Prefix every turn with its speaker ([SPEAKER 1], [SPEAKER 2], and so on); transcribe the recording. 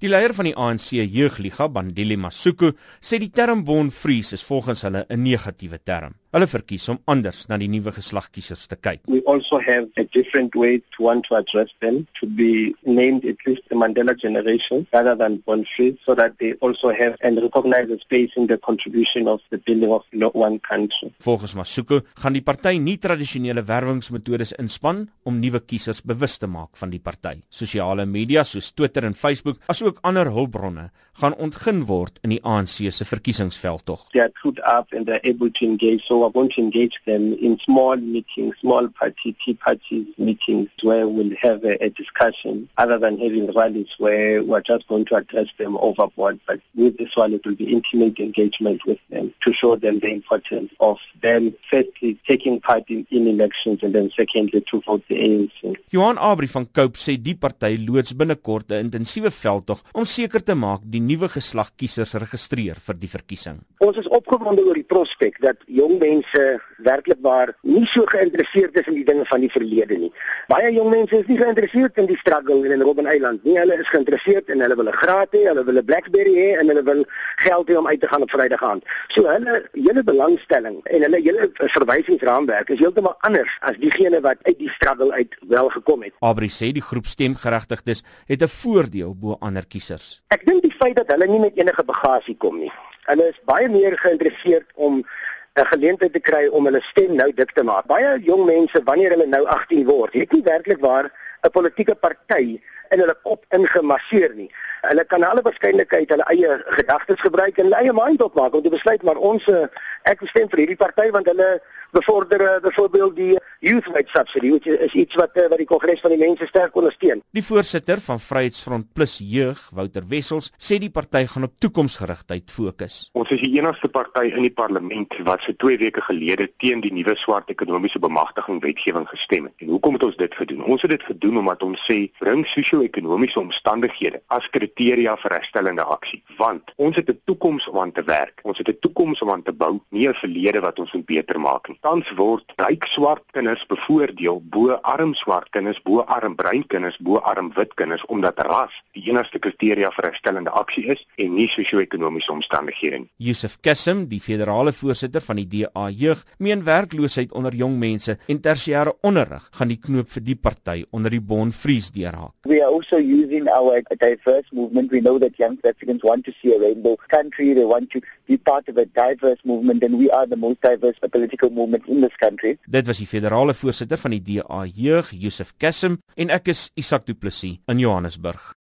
[SPEAKER 1] Die leier van die ANC Jeugliga, Bandile Masuku, sê die term born free is volgens hulle 'n negatiewe term. Hulle verkies om anders na die nuwe geslagkiesers te kyk.
[SPEAKER 2] We also have a different way to want to address them to be named at least the Mandela generation rather than born free so that they also have and recognize a space in the contribution of the building of one country.
[SPEAKER 1] Volgens Masuku gaan die party nie tradisionele werwingsmetodes inspann om nuwe kiesers bewus te maak van die party. Sosiale media soos Twitter en Facebook, asook ander hulpbronne, gaan ontgin word in die ANC se verkiesingsveldtog.
[SPEAKER 2] They are put up and they are able to engage so we're going to engage them in small meetings, small party, tea parties meetings where we'll have a, a discussion other than having rallies where we're just going to address them overboard. But with this one, it will be intimate engagement with them to show them the importance of them firstly taking part in, in elections and then secondly to vote the ANC.
[SPEAKER 1] Johan Abri van Cope sê die party loods binnekort 'n intensiewe veldtog om seker te maak die nuwe geslag kiesers registreer vir die verkiesing.
[SPEAKER 3] Ons is opgewonde oor die prospek dat jong mense werklik waar nie so geïnteresseerd is in die dinge van die verlede nie. Baie jong mense is nie geïnteresseerd in die struggle in Robben Island nie. Hulle is geïnteresseerd en hulle wil 'n graad hê, hulle wil 'n BlackBerry hê en hulle wil geld hê om uit te gaan op Vrydag aand. So hulle hele belangstelling en hulle hele verwysingsraamwerk is heeltemal anders as diegene wat uit die struggle uit wel gekom het.
[SPEAKER 1] Abri sê die groep stemgeregtigdes het 'n voordeel bo ander kiesers.
[SPEAKER 3] Ek dink die feit dat hulle nie met enige bagasie kom nie. Hulle is baie meer geïnteresseerd om 'n geleentheid te kry om hulle stem nou dik te maak. Baie jong mense wanneer hulle nou 18 word, het nie werklik waar 'n politieke party in hulle kop ingemasseer nie. Hulle kan alle waarskynlikheid hulle eie gedagtes gebruik en hulle eie mind opmaak om te besluit maar ons eh, ek stem vir hierdie party want hulle bevorder eh, byvoorbeeld die youth rate subsidy wat is iets wat eh, wat die kongres van die mense sterk ondersteun.
[SPEAKER 1] Die voorsitter van Vryheidsfront Plus Jeug, Wouter Wessels, sê die party gaan op toekomsgerigtheid fokus.
[SPEAKER 4] Ons is die enigste party in die parlement wat se 2 weke gelede teen die nuwe swart ekonomiese bemagtiging wetgewing gestem het. En hoekom het ons dit gedoen? Ons het dit gedoen omdat ons sê bring sosio-ekonomiese omstandighede as kriteria vir herstellende aksie, want ons het 'n toekoms om aan te werk. Ons het 'n toekoms om aan te bou, nie 'n verlede wat ons moet beter maak nie. Tans word ryk swart kinders bevoordeel bo arm swart kinders, bo arm bruin kinders, bo arm wit kinders omdat ras die enigste kriteria vir herstellende aksie is en nie sosio-ekonomiese omstandighede nie.
[SPEAKER 1] Yusuf Kassim, die federale voorsitter van die DA Jeug, meen werkloosheid onder jong mense en tersiêre onderrig gaan die knoop vir die party onder die Bon Vries deurhaak.
[SPEAKER 5] We are also using our diverse movement. We know that young Africans want to see a rainbow country. They want to be part of a diverse movement and we are the most diverse political movement in this country.
[SPEAKER 1] Dit was die federale voorsitter van die DA Jeug, Yusuf Kassim, en ek is Isak Du Plessis in Johannesburg.